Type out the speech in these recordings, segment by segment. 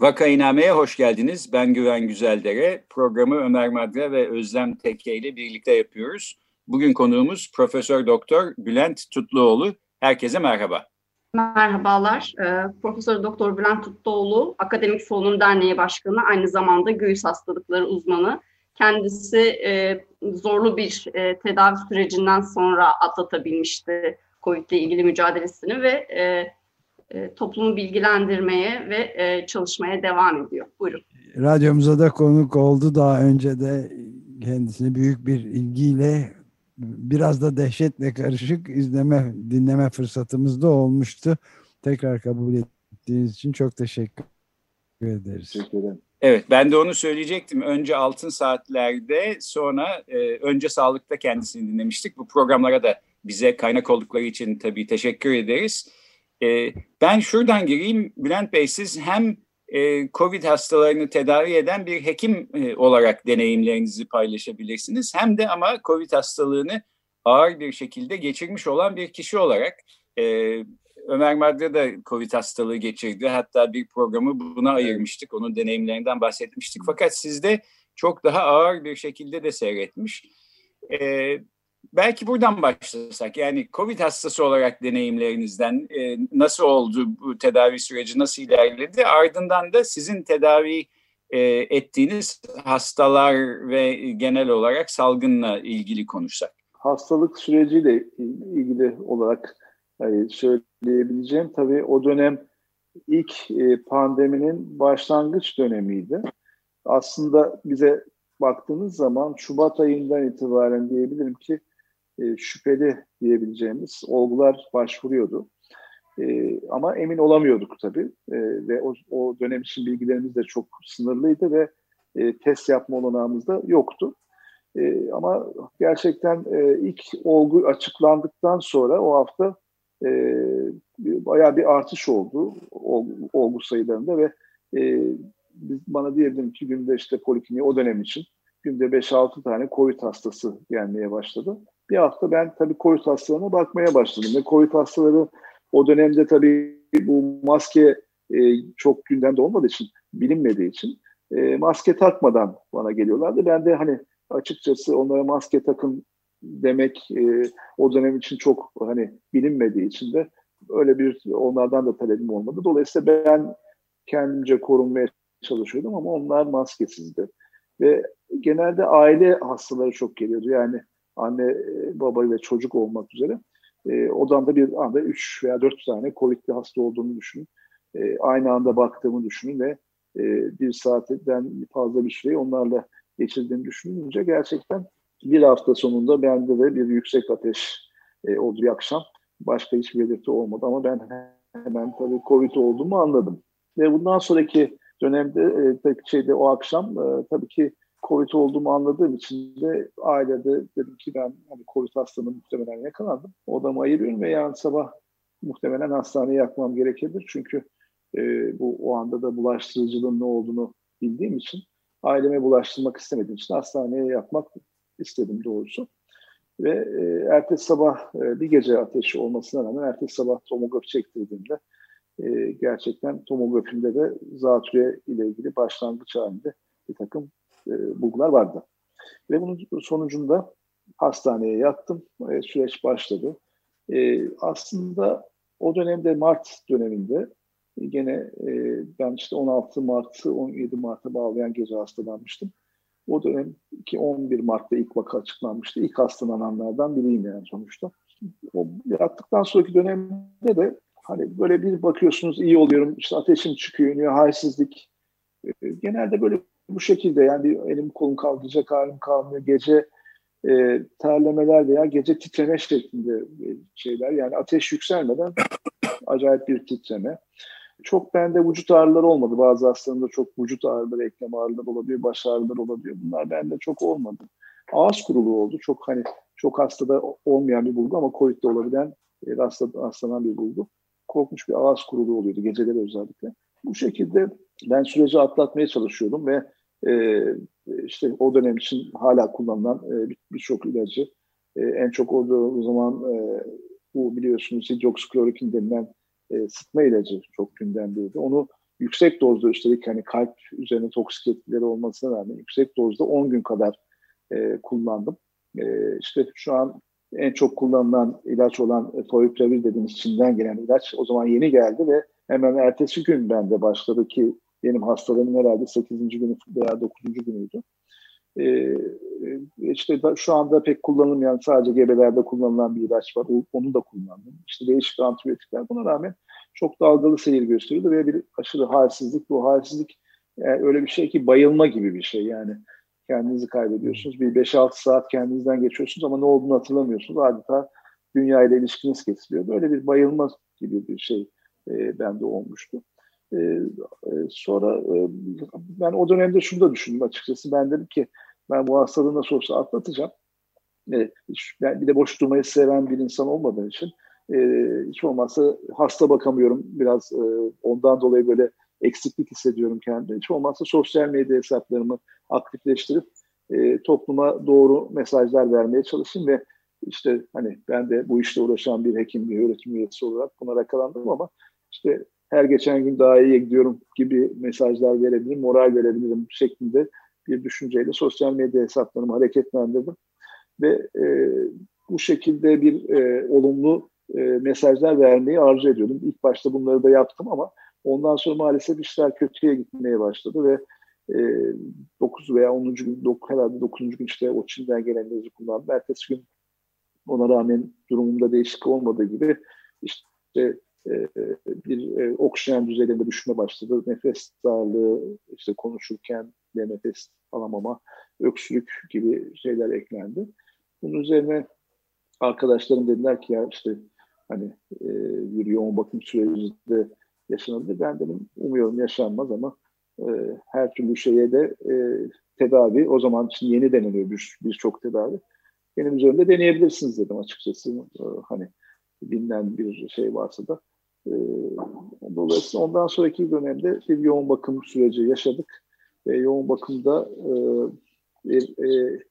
Vakainame'ye hoş geldiniz. Ben Güven Güzeldere. Programı Ömer Madra ve Özlem Tekke ile birlikte yapıyoruz. Bugün konuğumuz Profesör Doktor Bülent Tutluoğlu. Herkese merhaba. Merhabalar. Ee, Profesör Doktor Bülent Tutluoğlu, Akademik Solunum Derneği Başkanı, aynı zamanda göğüs hastalıkları uzmanı. Kendisi e, zorlu bir e, tedavi sürecinden sonra atlatabilmişti COVID ile ilgili mücadelesini ve e, e, toplumu bilgilendirmeye ve e, çalışmaya devam ediyor. Buyurun. Radyomuza da konuk oldu daha önce de kendisini büyük bir ilgiyle biraz da dehşetle karışık izleme, dinleme fırsatımız da olmuştu. Tekrar kabul ettiğiniz için çok teşekkür ederiz. Teşekkür ederim. Evet ben de onu söyleyecektim. Önce Altın Saatler'de sonra e, önce Sağlık'ta kendisini dinlemiştik. Bu programlara da bize kaynak oldukları için tabii teşekkür ederiz. E, ben şuradan gireyim Bülent Bey siz hem e, COVID hastalarını tedavi eden bir hekim e, olarak deneyimlerinizi paylaşabilirsiniz. Hem de ama COVID hastalığını ağır bir şekilde geçirmiş olan bir kişi olarak e, Ömer Madra da COVID hastalığı geçirdi. Hatta bir programı buna ayırmıştık. Onun deneyimlerinden bahsetmiştik. Fakat sizde çok daha ağır bir şekilde de seyretmiş. E, belki buradan başlasak yani COVID hastası olarak deneyimlerinizden e, nasıl oldu bu tedavi süreci nasıl ilerledi ardından da sizin tedavi e, ettiğiniz hastalar ve genel olarak salgınla ilgili konuşsak. Hastalık süreciyle ilgili olarak yani söyleyebileceğim tabii o dönem ilk e, pandeminin başlangıç dönemiydi. Aslında bize baktığınız zaman Şubat ayından itibaren diyebilirim ki e, şüpheli diyebileceğimiz olgular başvuruyordu. E, ama emin olamıyorduk tabii e, ve o, o dönem için bilgilerimiz de çok sınırlıydı ve e, test yapma olanağımız da yoktu. E, ama gerçekten e, ilk olgu açıklandıktan sonra o hafta e, bayağı bir artış oldu olgu, olgu sayılarında ve e, bana diyebilirim ki günde işte polikliniğe o dönem için günde 5-6 tane COVID hastası gelmeye başladı bir hafta ben tabii COVID hastalarına bakmaya başladım. Ve COVID hastaları o dönemde tabii bu maske e, çok gündemde olmadığı için, bilinmediği için e, maske takmadan bana geliyorlardı. Ben de hani açıkçası onlara maske takın demek e, o dönem için çok hani bilinmediği için de öyle bir onlardan da talebim olmadı. Dolayısıyla ben kendimce korunmaya çalışıyordum ama onlar maskesizdi. Ve genelde aile hastaları çok geliyordu. Yani anne, e, baba ve çocuk olmak üzere. E, odamda bir anda 3 veya 4 tane COVID'li hasta olduğunu düşünün. E, aynı anda baktığımı düşünün ve e, bir saatten fazla bir süreyi onlarla geçirdiğimi düşününce gerçekten bir hafta sonunda bende de bir yüksek ateş e, oldu bir akşam. Başka hiçbir belirti olmadı ama ben hemen tabii COVID olduğumu anladım. Ve bundan sonraki dönemde e, şeyde o akşam e, tabii ki Covid olduğumu anladığım için de ailede dedim ki ben hani Covid hastalığına muhtemelen yakalandım. Odamı ayırıyorum ve yarın sabah muhtemelen hastaneye yakmam gerekebilir. Çünkü e, bu o anda da bulaştırıcılığın ne olduğunu bildiğim için aileme bulaştırmak istemediğim için hastaneye yakmak istedim doğrusu. Ve e, ertesi sabah e, bir gece ateşi olmasına rağmen ertesi sabah tomografi çektirdiğimde e, gerçekten tomografimde de zatürre ile ilgili başlangıç halinde bir takım e, bulgular vardı. Ve bunun sonucunda hastaneye yattım. E, süreç başladı. E, aslında o dönemde Mart döneminde gene ben işte 16 Mart'ı 17 Mart'a bağlayan gece hastalanmıştım. O dönem ki 11 Mart'ta ilk vaka açıklanmıştı. İlk hastalananlardan biriyim yani sonuçta. O yattıktan sonraki dönemde de hani böyle bir bakıyorsunuz iyi oluyorum işte ateşim çıkıyor, halsizlik. Genelde böyle bu şekilde yani bir elim kolum kaldıracak halim kalmıyor. Gece e, terlemeler veya gece titreme şeklinde şeyler. Yani ateş yükselmeden acayip bir titreme. Çok bende vücut ağrıları olmadı. Bazı hastalarında çok vücut ağrıları, eklem ağrıları olabiliyor, baş ağrıları olabiliyor. Bunlar bende çok olmadı. Ağız kuruluğu oldu. Çok hani çok hastada olmayan bir bulgu ama COVID'de olabilen e, rastlanan bir bulgu. Korkmuş bir ağız kuruluğu oluyordu geceleri özellikle. Bu şekilde ben süreci atlatmaya çalışıyordum ve e, işte o dönem için hala kullanılan e, birçok ilacı e, en çok o, zaman e, bu biliyorsunuz hidroksiklorokin denilen sıtma ilacı çok gündemdeydi. Onu yüksek dozda üstelik hani kalp üzerine toksik etkileri olmasına rağmen yüksek dozda 10 gün kadar kullandım. E, işte şu an en çok kullanılan ilaç olan Favipiravir dediğimiz Çin'den gelen ilaç o zaman yeni geldi ve hemen ertesi gün bende başladı ki benim hastalığım herhalde 8. günü veya 9. günüydü. Ee, işte da, şu anda pek kullanılmayan sadece gebelerde kullanılan bir ilaç var. Onu da kullandım. İşte değişik antibiyotikler buna rağmen çok dalgalı seyir gösteriyordu ve bir aşırı halsizlik. Bu halsizlik yani öyle bir şey ki bayılma gibi bir şey yani. Kendinizi kaybediyorsunuz. Bir 5-6 saat kendinizden geçiyorsunuz ama ne olduğunu hatırlamıyorsunuz. Adeta dünya ile ilişkiniz kesiliyor. Böyle bir bayılma gibi bir şey e, bende olmuştu. E, e, sonra e, ben o dönemde şunu da düşündüm açıkçası. Ben dedim ki ben bu hastalığı nasıl olsa atlatacağım. E, ben bir de boş durmayı seven bir insan olmadığım için e, hiç olmazsa hasta bakamıyorum. Biraz ondan dolayı böyle eksiklik hissediyorum kendime. Hiç olmazsa sosyal medya hesaplarımı aktifleştirip topluma doğru mesajlar vermeye çalışayım ve işte hani ben de bu işte uğraşan bir hekim, bir öğretim üyesi olarak buna yakalandım ama işte her geçen gün daha iyi gidiyorum gibi mesajlar verebilirim, moral verebilirim şeklinde bir düşünceyle sosyal medya hesaplarımı hareketlendirdim. Ve e, bu şekilde bir e, olumlu e, mesajlar vermeyi arzu ediyordum. İlk başta bunları da yaptım ama ondan sonra maalesef işler kötüye gitmeye başladı ve e, 9 veya 10. gün, 9, herhalde 9. gün işte o Çin'den gelen ilacı kullandım. Ertesi gün ona rağmen durumumda değişiklik olmadığı gibi işte bir e, oksijen düzeylerinde düşme başladı. Nefes darlığı, işte konuşurken de nefes alamama, öksürük gibi şeyler eklendi. Bunun üzerine arkadaşlarım dediler ki ya işte hani e, bir yoğun bakım sürecinde yaşanabilir. Ben dedim umuyorum yaşanmaz ama e, her türlü şeye de e, tedavi o zaman için yeni deneniyor birçok bir tedavi. Benim üzerinde deneyebilirsiniz dedim açıkçası. E, hani bilinen bir şey varsa da. E, dolayısıyla ondan sonraki dönemde bir yoğun bakım süreci yaşadık. Ve yoğun bakımda e, bir, e,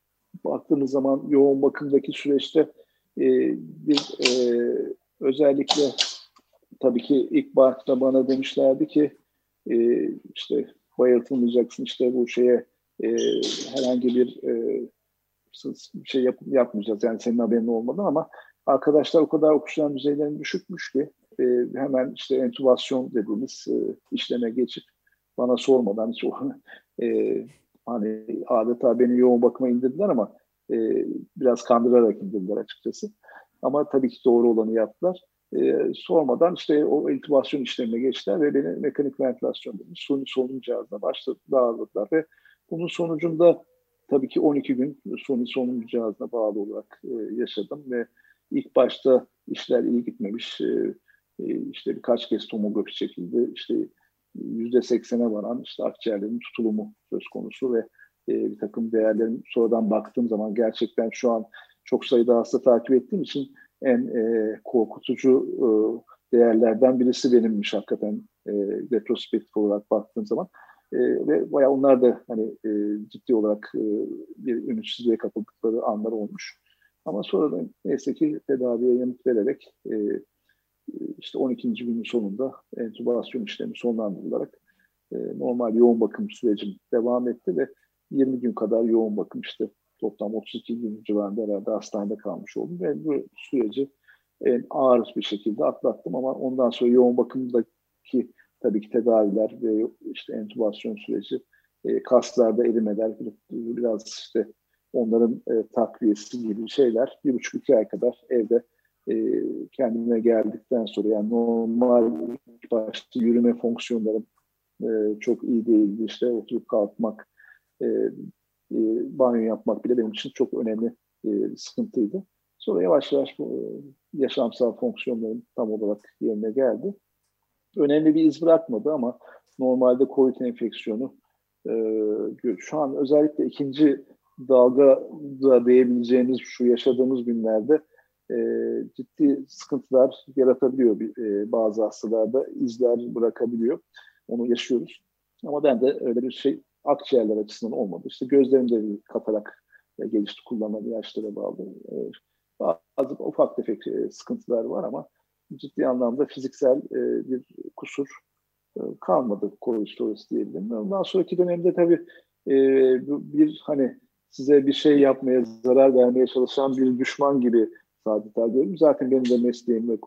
baktığımız zaman yoğun bakımdaki süreçte e, bir e, özellikle tabii ki ilk başta bana demişlerdi ki e, işte bayıltılmayacaksın işte bu şeye e, herhangi bir e, şey yap, yapmayacağız yani senin haberin olmadan ama arkadaşlar o kadar oksijen düzeylerini düşükmüş ki e, hemen işte entübasyon dediğimiz e, işleme geçip bana sormadan hiç o e, hani adeta beni yoğun bakıma indirdiler ama e, biraz kandırarak indirdiler açıkçası. Ama tabii ki doğru olanı yaptılar. E, sormadan işte o intubasyon işlemine geçtiler ve beni mekanik ventilasyon dediğimiz suni solunum cihazına başladı, dağıldılar ve bunun sonucunda tabii ki 12 gün suni solunum cihazına bağlı olarak e, yaşadım ve ilk başta işler iyi gitmemiş. E, e, işte birkaç kez tomografi çekildi. İşte yüzde seksene varan işte akciğerlerin tutulumu söz konusu ve e, bir takım değerlerin sonradan baktığım zaman gerçekten şu an çok sayıda hasta takip ettiğim için en e, korkutucu e, değerlerden birisi benimmiş hakikaten retrospektif olarak baktığım zaman. E, ve bayağı onlar da hani e, ciddi olarak e, bir ümitsizliğe kapıldıkları anlar olmuş. Ama sonra da neyse ki tedaviye yanıt vererek e, işte 12. günün sonunda entübasyon işlemi sonlandırılarak e, normal yoğun bakım sürecim devam etti ve 20 gün kadar yoğun bakım işte toplam 32 gün civarında herhalde hastanede kalmış oldum ve bu süreci en ağır bir şekilde atlattım ama ondan sonra yoğun bakımdaki tabii ki tedaviler ve işte entübasyon süreci e, kaslarda erimeler biraz işte onların e, takviyesi gibi şeyler bir buçuk iki ay kadar evde e, kendime geldikten sonra yani normal başta yürüme fonksiyonlarım e, çok iyi değildi. İşte oturup kalkmak, e, e, banyo yapmak bile benim için çok önemli e, sıkıntıydı. Sonra yavaş yavaş bu e, yaşamsal fonksiyonların tam olarak yerine geldi. Önemli bir iz bırakmadı ama normalde COVID enfeksiyonu e, şu an özellikle ikinci dalga da diyebileceğimiz şu yaşadığımız günlerde e, ciddi sıkıntılar yaratabiliyor e, bazı hastalarda izler bırakabiliyor. Onu yaşıyoruz. Ama ben de öyle bir şey akciğerler açısından olmadı. İşte gözlerimde bir katarak e, gelişti kullanılan ilaçlara bağlı. E, bazı ufak tefek e, sıkıntılar var ama ciddi anlamda fiziksel e, bir kusur e, kalmadı COVID sonrası diyebilirim. Ondan sonraki dönemde tabii e, bir hani size bir şey yapmaya, zarar vermeye çalışan bir düşman gibi adeta görüyorum. Zaten benim de mesleğim ve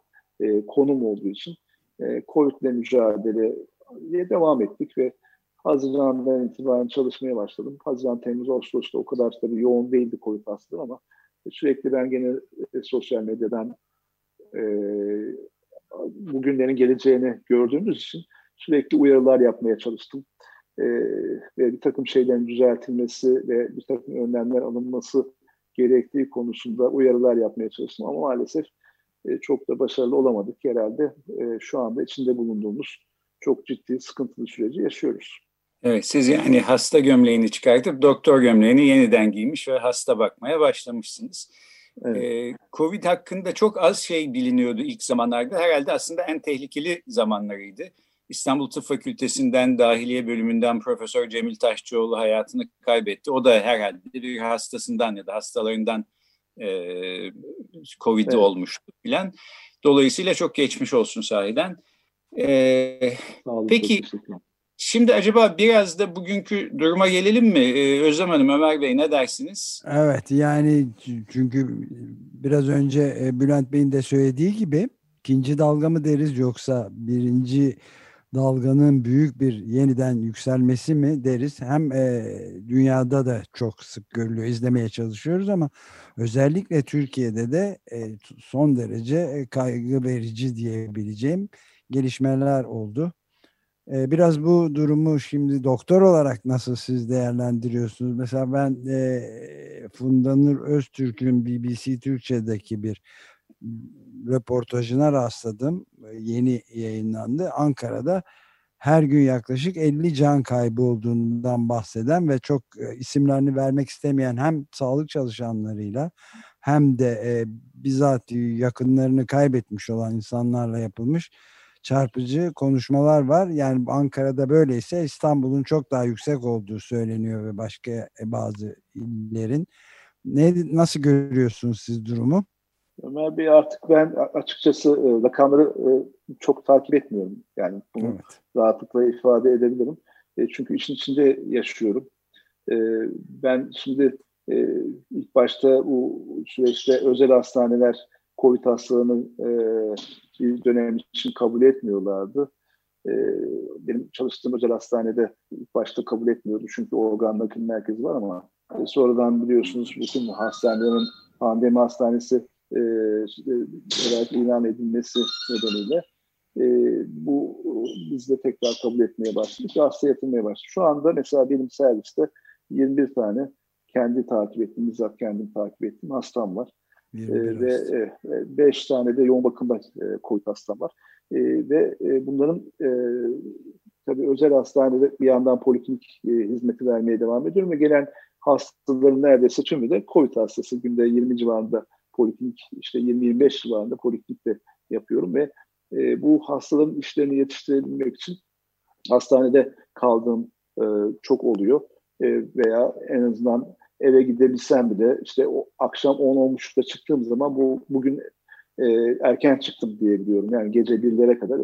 e, konum olduğu için e, COVID'le mücadeleye devam ettik ve Haziran'dan itibaren çalışmaya başladım. Haziran, Temmuz, Ağustos'ta o kadar tabii yoğun değildi COVID hastalığı ama sürekli ben gene e, sosyal medyadan e, bugünlerin geleceğini gördüğümüz için sürekli uyarılar yapmaya çalıştım. E, ve bir takım şeylerin düzeltilmesi ve bir takım önlemler alınması gerektiği konusunda uyarılar yapmaya çalıştım ama maalesef e, çok da başarılı olamadık herhalde. E, şu anda içinde bulunduğumuz çok ciddi sıkıntılı süreci yaşıyoruz. Evet, siz yani hasta gömleğini çıkartıp doktor gömleğini yeniden giymiş ve hasta bakmaya başlamışsınız. Evet. Ee, Covid hakkında çok az şey biliniyordu ilk zamanlarda. Herhalde aslında en tehlikeli zamanlarıydı. İstanbul Tıp Fakültesinden dahiliye bölümünden Profesör Cemil Taşçıoğlu hayatını kaybetti. O da herhalde bir hastasından ya da hastalarından e, Covid evet. olmuştu filan. Dolayısıyla çok geçmiş olsun sahiden. E, olun, peki şimdi acaba biraz da bugünkü duruma gelelim mi? Ee, Özlem Hanım, Ömer Bey ne dersiniz? Evet yani çünkü biraz önce e, Bülent Bey'in de söylediği gibi ikinci dalga mı deriz yoksa birinci dalganın büyük bir yeniden yükselmesi mi deriz. Hem e, dünyada da çok sık görülüyor, izlemeye çalışıyoruz ama özellikle Türkiye'de de e, son derece e, kaygı verici diyebileceğim gelişmeler oldu. E, biraz bu durumu şimdi doktor olarak nasıl siz değerlendiriyorsunuz? Mesela ben e, Funda Öztürk'ün BBC Türkçe'deki bir röportajına rastladım. Yeni yayınlandı. Ankara'da her gün yaklaşık 50 can kaybı olduğundan bahseden ve çok e, isimlerini vermek istemeyen hem sağlık çalışanlarıyla hem de e, bizzat yakınlarını kaybetmiş olan insanlarla yapılmış çarpıcı konuşmalar var. Yani Ankara'da böyleyse İstanbul'un çok daha yüksek olduğu söyleniyor ve başka e, bazı illerin. Ne, nasıl görüyorsunuz siz durumu? Ömer Bey artık ben açıkçası e, rakamları e, çok takip etmiyorum. Yani bunu evet. rahatlıkla ifade edebilirim. E, çünkü işin içinde yaşıyorum. Ben şimdi ilk başta bu süreçte özel hastaneler COVID hastalığını e, bir dönem için kabul etmiyorlardı. Benim çalıştığım özel hastanede ilk başta kabul etmiyordu çünkü organ nakil merkezi var ama sonradan biliyorsunuz bütün hastanelerin pandemi hastanesi e, olarak ilan edilmesi nedeniyle e, bu biz de tekrar kabul etmeye başladık hasta yatırmaya başladık. Şu anda mesela benim serviste 21 tane kendi takip ettiğim, bizzat kendim takip ettiğim hastam var. E, ve 5 e, tane de yoğun bakımda e, COVID hastam var. E, ve e, bunların e, tabii özel hastanede bir yandan poliklinik e, hizmeti vermeye devam ediyorum ve gelen hastaların neredeyse tümü de COVID hastası. Günde 20 civarında poliklinik işte 20-25 civarında poliklinikte yapıyorum ve e, bu hastaların işlerini yetiştirebilmek için hastanede kaldığım e, çok oluyor e, veya en azından eve gidebilsem bile işte o akşam 10-10.30'da çıktığım zaman bu bugün e, erken çıktım diyebiliyorum. Yani gece birlere kadar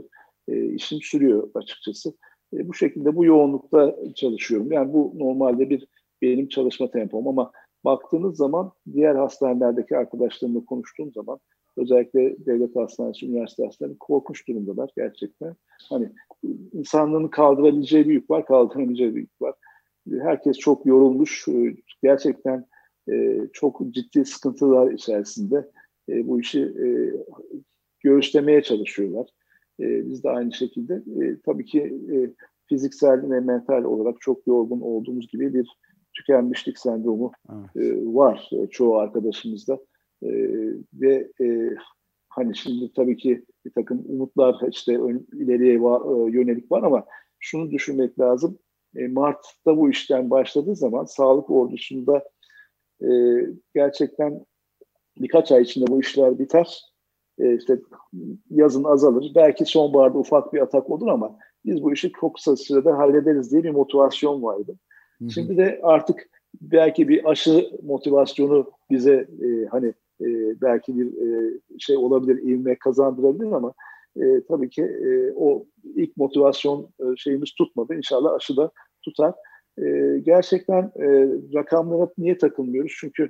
e, işim sürüyor açıkçası. E, bu şekilde bu yoğunlukta çalışıyorum. Yani bu normalde bir benim çalışma tempom ama baktığınız zaman diğer hastanelerdeki arkadaşlarımla konuştuğum zaman özellikle devlet hastanesi, üniversite hastaneleri korkunç durumdalar gerçekten. Hani insanlığın kaldırabileceği bir yük var, kaldıramayacağı bir yük var. Herkes çok yorulmuş. Gerçekten e, çok ciddi sıkıntılar içerisinde e, bu işi e, göğüslemeye çalışıyorlar. Biz de aynı şekilde tabii ki fiziksel ve mental olarak çok yorgun olduğumuz gibi bir tükenmişlik sendromu evet. e, var e, çoğu arkadaşımızda. E, ve e, hani şimdi tabii ki bir takım umutlar işte ön, ileriye va, e, yönelik var ama şunu düşünmek lazım. E, Mart'ta bu işten başladığı zaman sağlık ordusunda e, gerçekten birkaç ay içinde bu işler biter. E, işte yazın azalır. Belki sonbaharda ufak bir atak olur ama biz bu işi çok kısa sürede hallederiz diye bir motivasyon vardı. Şimdi de artık belki bir aşı motivasyonu bize e, hani e, belki bir e, şey olabilir, ivme kazandırabilir ama e, tabii ki e, o ilk motivasyon e, şeyimiz tutmadı. İnşallah aşı da tutar. E, gerçekten e, rakamlara niye takılmıyoruz? Çünkü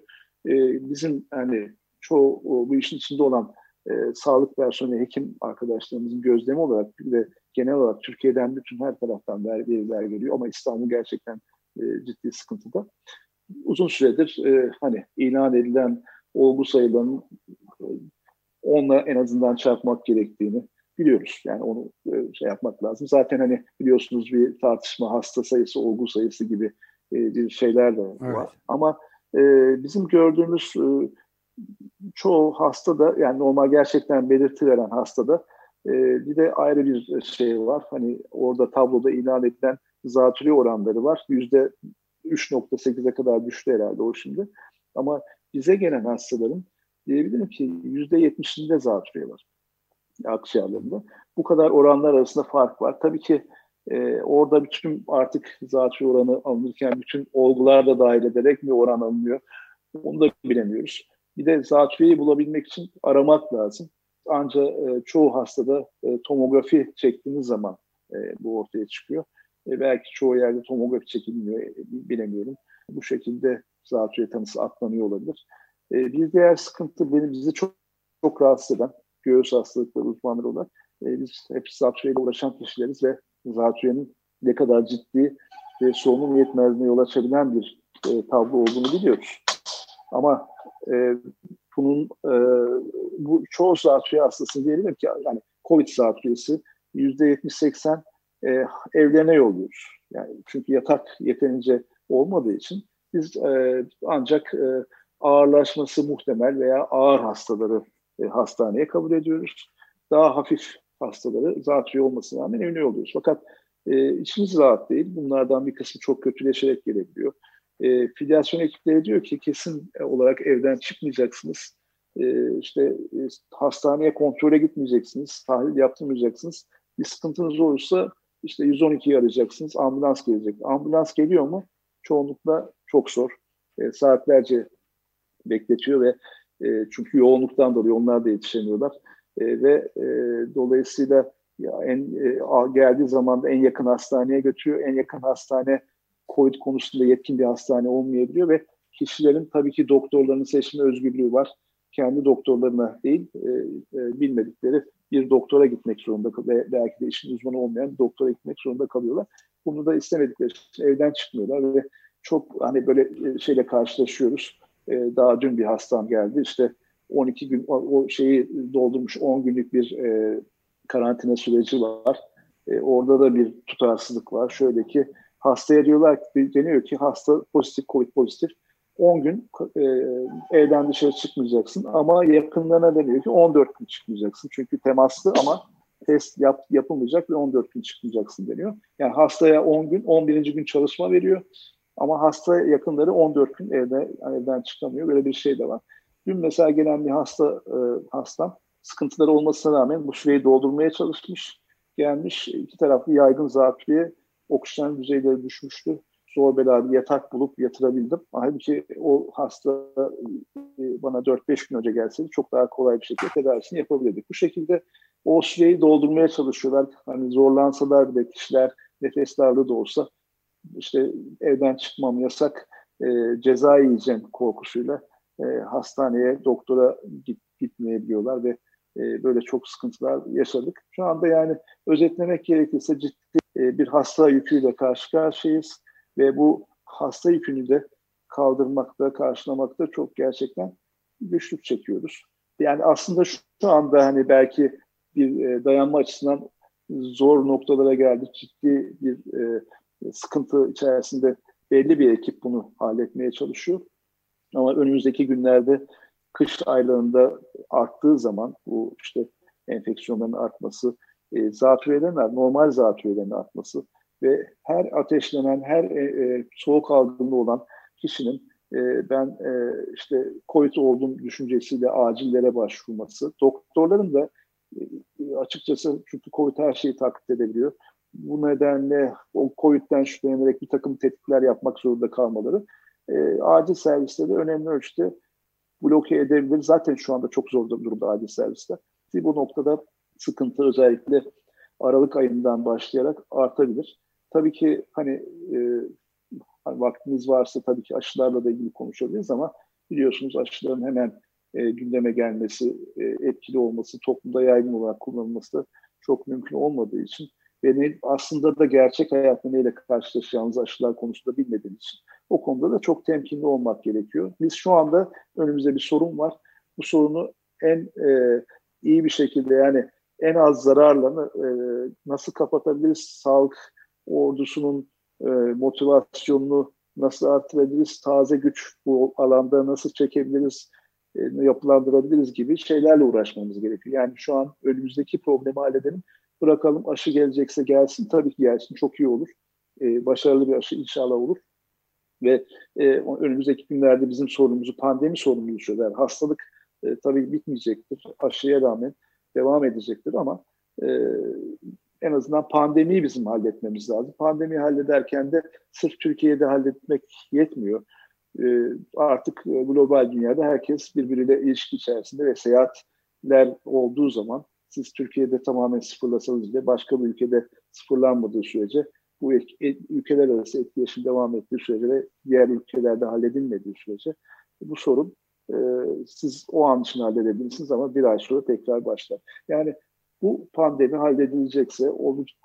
e, bizim hani çoğu o, bu işin içinde olan e, sağlık personeli, hekim arkadaşlarımızın gözlemi olarak bir de genel olarak Türkiye'den bütün her taraftan veriler geliyor ama İstanbul gerçekten e, ciddi sıkıntıda. Uzun süredir e, hani ilan edilen olgu sayılarının e, onunla en azından çarpmak gerektiğini biliyoruz. Yani onu e, şey yapmak lazım. Zaten hani biliyorsunuz bir tartışma hasta sayısı, olgu sayısı gibi e, bir şeyler de var. Evet. Ama e, bizim gördüğümüz e, çoğu hasta da yani normal gerçekten belirti veren hastada e, bir de ayrı bir şey var. Hani orada tabloda ilan edilen zatürre oranları var. Yüzde 3.8'e kadar düştü herhalde o şimdi. Ama bize gelen hastaların diyebilirim ki yüzde yetmişinde zatürre var akciğerlerinde. Bu kadar oranlar arasında fark var. Tabii ki e, orada bütün artık zatürre oranı alınırken bütün olgular da dahil ederek mi oran alınıyor onu da bilemiyoruz. Bir de zatürreyi bulabilmek için aramak lazım. Ancak e, çoğu hastada e, tomografi çektiğiniz zaman e, bu ortaya çıkıyor. E, belki çoğu yerde tomografi çekilmiyor, e, bilemiyorum. Bu şekilde zatürre tanısı atlanıyor olabilir. E, bir diğer sıkıntı benim bizi çok çok rahatsız eden göğüs hastalıkları uzmanları olarak e, biz hep zatürreyle uğraşan kişileriz ve zatürrenin ne kadar ciddi ve solunum yetmezliğine yol açabilen bir e, tablo olduğunu biliyoruz. Ama e, bunun e, bu çoğu zatürre hastası diyelim ki yani COVID zatürresi yüzde 70-80 e, evlerine yolluyoruz. Yani çünkü yatak yeterince olmadığı için biz e, ancak e, ağırlaşması muhtemel veya ağır hastaları e, hastaneye kabul ediyoruz. Daha hafif hastaları zatürre olmasına rağmen evine yolluyoruz. Fakat e, içimiz rahat değil. Bunlardan bir kısmı çok kötüleşerek gelebiliyor. E, filyasyon ekipleri diyor ki kesin olarak evden çıkmayacaksınız. E, işte e, hastaneye kontrole gitmeyeceksiniz. Tahlil yaptırmayacaksınız. Bir sıkıntınız olursa işte 112'yi arayacaksınız. Ambulans gelecek. Ambulans geliyor mu? Çoğunlukla çok zor. E, saatlerce bekletiyor ve e, çünkü yoğunluktan dolayı onlar da yetişemiyorlar. E, ve e, dolayısıyla ya en e, geldiği zaman da en yakın hastaneye götürüyor. En yakın hastane COVID konusunda yetkin bir hastane olmayabiliyor ve kişilerin tabii ki doktorlarını seçme özgürlüğü var. Kendi doktorlarına değil, e, e, bilmedikleri bir doktora gitmek zorunda ve belki de işin uzmanı olmayan bir doktora gitmek zorunda kalıyorlar. Bunu da istemedikleri için evden çıkmıyorlar ve çok hani böyle e, şeyle karşılaşıyoruz. E, daha dün bir hastam geldi. İşte 12 gün o, şeyi doldurmuş 10 günlük bir e, karantina süreci var. E, orada da bir tutarsızlık var. Şöyle ki hastaya diyorlar ki deniyor ki hasta pozitif COVID pozitif 10 gün e, evden dışarı çıkmayacaksın ama yakınlarına deniyor ki 14 gün çıkmayacaksın. Çünkü temaslı ama test yap, yapılmayacak ve 14 gün çıkmayacaksın deniyor. Yani hastaya 10 gün, 11. gün çalışma veriyor. Ama hasta yakınları 14 gün evde evden çıkamıyor. Böyle bir şey de var. Dün mesela gelen bir hasta e, hastam sıkıntıları olmasına rağmen bu süreyi doldurmaya çalışmış. Gelmiş iki taraflı yaygın zatürreye oksijen düzeyleri düşmüştü. Zor bela bir yatak bulup yatırabildim. Halbuki o hasta e, bana 4-5 gün önce gelseydi çok daha kolay bir şekilde tedavisini yapabilirdik. Bu şekilde o süreyi doldurmaya çalışıyorlar. Hani zorlansalar bile kişiler nefes darlığı da olsa işte evden çıkmam yasak, e, ceza yiyeceğim korkusuyla e, hastaneye, doktora git, gitmeyebiliyorlar ve e, böyle çok sıkıntılar yaşadık. Şu anda yani özetlemek gerekirse ciddi e, bir hasta yüküyle karşı karşıyayız ve bu hasta yükünü de kaldırmakta, karşılamakta çok gerçekten güçlük çekiyoruz. Yani aslında şu, anda hani belki bir e, dayanma açısından zor noktalara geldik. Ciddi bir sıkıntı içerisinde belli bir ekip bunu halletmeye çalışıyor. Ama önümüzdeki günlerde kış aylarında arttığı zaman bu işte enfeksiyonların artması, e, zatürrelerin normal zatürrelerin artması ve her ateşlenen, her e, e, soğuk algınlığı olan kişinin e, ben e, işte COVID olduğum düşüncesiyle acillere başvurması, doktorların da e, açıkçası çünkü COVID her şeyi taklit edebiliyor. Bu nedenle o COVID'den şüphelenerek bir takım tetkikler yapmak zorunda kalmaları e, acil servisleri önemli ölçüde bloke edebilir. Zaten şu anda çok zor durumda acil servisler. Bu noktada sıkıntı özellikle Aralık ayından başlayarak artabilir. Tabii ki hani, e, hani vaktiniz varsa tabii ki aşılarla da ilgili konuşabiliriz ama biliyorsunuz aşıların hemen e, gündeme gelmesi, e, etkili olması, toplumda yaygın olarak kullanılması çok mümkün olmadığı için ve aslında da gerçek hayatta neyle karşılaşacağımız aşılar konusunda bilmediğimiz için o konuda da çok temkinli olmak gerekiyor. Biz şu anda önümüzde bir sorun var. Bu sorunu en e, iyi bir şekilde yani en az zararla e, nasıl kapatabiliriz? Sağlık ordusunun e, motivasyonunu nasıl artırabiliriz? Taze güç bu alanda nasıl çekebiliriz? E, yapılandırabiliriz gibi şeylerle uğraşmamız gerekiyor. Yani şu an önümüzdeki problemi halledelim. Bırakalım aşı gelecekse gelsin. Tabii ki gelsin. Çok iyi olur. E, başarılı bir aşı inşallah olur. Ve e, önümüzdeki günlerde bizim sorunumuzu, pandemi sorunumuzu çözer. Hastalık e, tabii bitmeyecektir. Aşıya rağmen devam edecektir ama e, en azından pandemiyi bizim halletmemiz lazım. Pandemiyi hallederken de sırf Türkiye'de halletmek yetmiyor. E, artık e, global dünyada herkes birbiriyle ilişki içerisinde ve seyahatler olduğu zaman siz Türkiye'de tamamen sıfırlasanız bile başka bir ülkede sıfırlanmadığı sürece bu ülkeler arası etkileşim devam ettiği sürece ve diğer ülkelerde halledilmediği sürece bu sorun e, siz o an için halledebilirsiniz ama bir ay sonra tekrar başlar. Yani bu pandemi halledilecekse olacak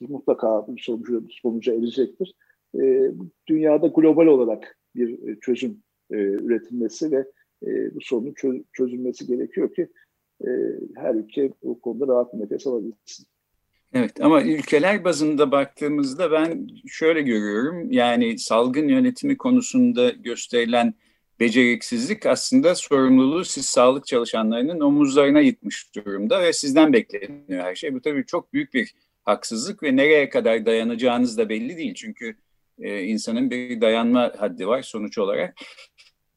mutlaka bir sonucu, sonuca erecektir. E, dünyada global olarak bir e, çözüm e, üretilmesi ve e, bu sorunun çöz, çözülmesi gerekiyor ki e, her ülke bu konuda rahat nefes alabilsin. Evet ama ülkeler bazında baktığımızda ben şöyle görüyorum yani salgın yönetimi konusunda gösterilen beceriksizlik aslında sorumluluğu siz sağlık çalışanlarının omuzlarına yıkmış durumda ve sizden bekleniyor her şey. Bu tabii çok büyük bir haksızlık ve nereye kadar dayanacağınız da belli değil. Çünkü e, insanın bir dayanma haddi var sonuç olarak.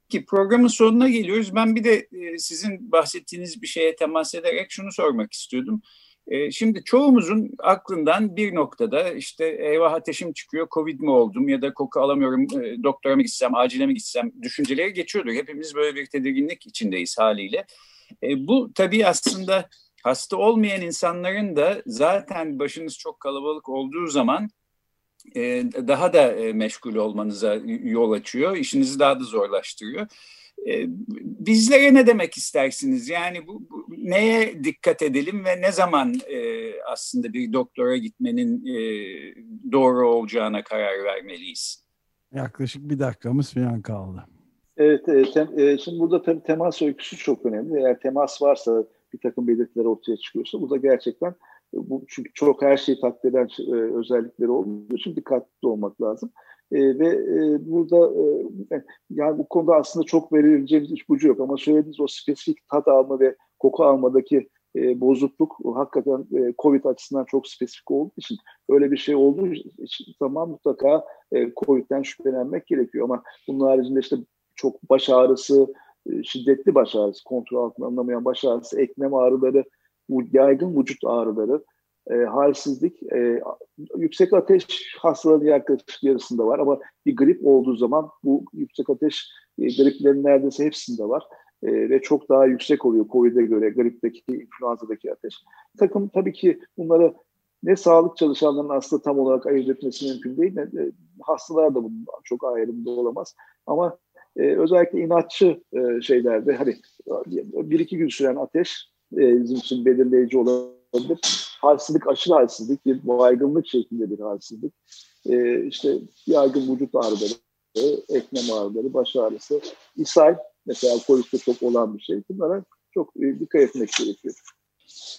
Ki programın sonuna geliyoruz. Ben bir de e, sizin bahsettiğiniz bir şeye temas ederek şunu sormak istiyordum. E, şimdi çoğumuzun aklından bir noktada işte eyvah ateşim çıkıyor, covid mi oldum ya da koku alamıyorum, e, doktora mı gitsem, acile mi gitsem düşünceleri geçiyordur. Hepimiz böyle bir tedirginlik içindeyiz haliyle. E, bu tabii aslında hasta olmayan insanların da zaten başınız çok kalabalık olduğu zaman daha da meşgul olmanıza yol açıyor, işinizi daha da zorlaştırıyor. Ee, bizlere ne demek istersiniz? Yani bu, bu neye dikkat edelim ve ne zaman e, aslında bir doktora gitmenin e, doğru olacağına karar vermeliyiz? Yaklaşık bir dakikamız falan kaldı. Evet, e, tem, e, şimdi burada tabii temas öyküsü çok önemli. Eğer temas varsa bir takım belirtiler ortaya çıkıyorsa bu da gerçekten bu çünkü çok her şeyi taklit eden e, özellikleri olduğu için dikkatli olmak lazım. E, ve e, burada e, yani bu konuda aslında çok verileceğimiz ipucu yok ama söylediğiniz o spesifik tat alma ve koku almadaki e, bozukluk hakikaten e, COVID açısından çok spesifik olduğu için öyle bir şey olduğu için zaman mutlaka e, COVID'den şüphelenmek gerekiyor ama bunun haricinde işte çok baş ağrısı, e, şiddetli baş ağrısı, kontrol altında anlamayan baş ağrısı, eklem ağrıları, yaygın vücut ağrıları, e, halsizlik, e, yüksek ateş hastaların yaklaşık yarısında var ama bir grip olduğu zaman bu yüksek ateş e, griplerin neredeyse hepsinde var. E, ve çok daha yüksek oluyor COVID'e göre gripteki, influenza'daki ateş. Takım tabii ki bunları ne sağlık çalışanlarının aslında tam olarak ayırt etmesi mümkün değil. Ne, e, hastalar da bundan çok ayrımda olamaz. Ama e, özellikle inatçı e, şeylerde hani bir iki gün süren ateş e, bizim için belirleyici olabilir halsizlik, aşırı halsizlik, bir baygınlık şeklinde bir halsizlik. E, işte yaygın vücut ağrıları, eklem ağrıları, baş ağrısı, ishal mesela kolikte çok olan bir şey. Bunlara çok e, dikkat etmek gerekiyor.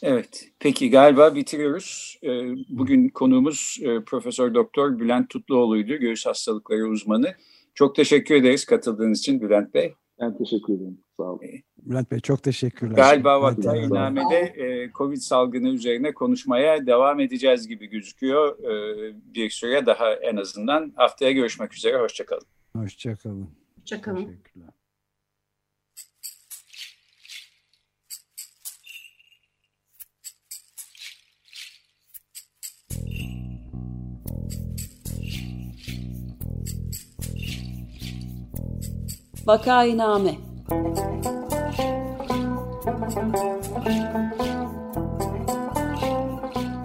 Evet, peki galiba bitiriyoruz. Ee, bugün konuğumuz e, Profesör Doktor Bülent Tutluoğlu'ydu, göğüs hastalıkları uzmanı. Çok teşekkür ederiz katıldığınız için Bülent Bey. Ben teşekkür ederim. Sağ olun. Bülent Bey çok teşekkürler. Galiba vakainamede e, Covid salgını üzerine konuşmaya devam edeceğiz gibi gözüküyor. E, bir süre daha en azından. Haftaya görüşmek üzere, hoşçakalın. Hoşçakalın. Hoşçakalın. Teşekkürler. Vakainame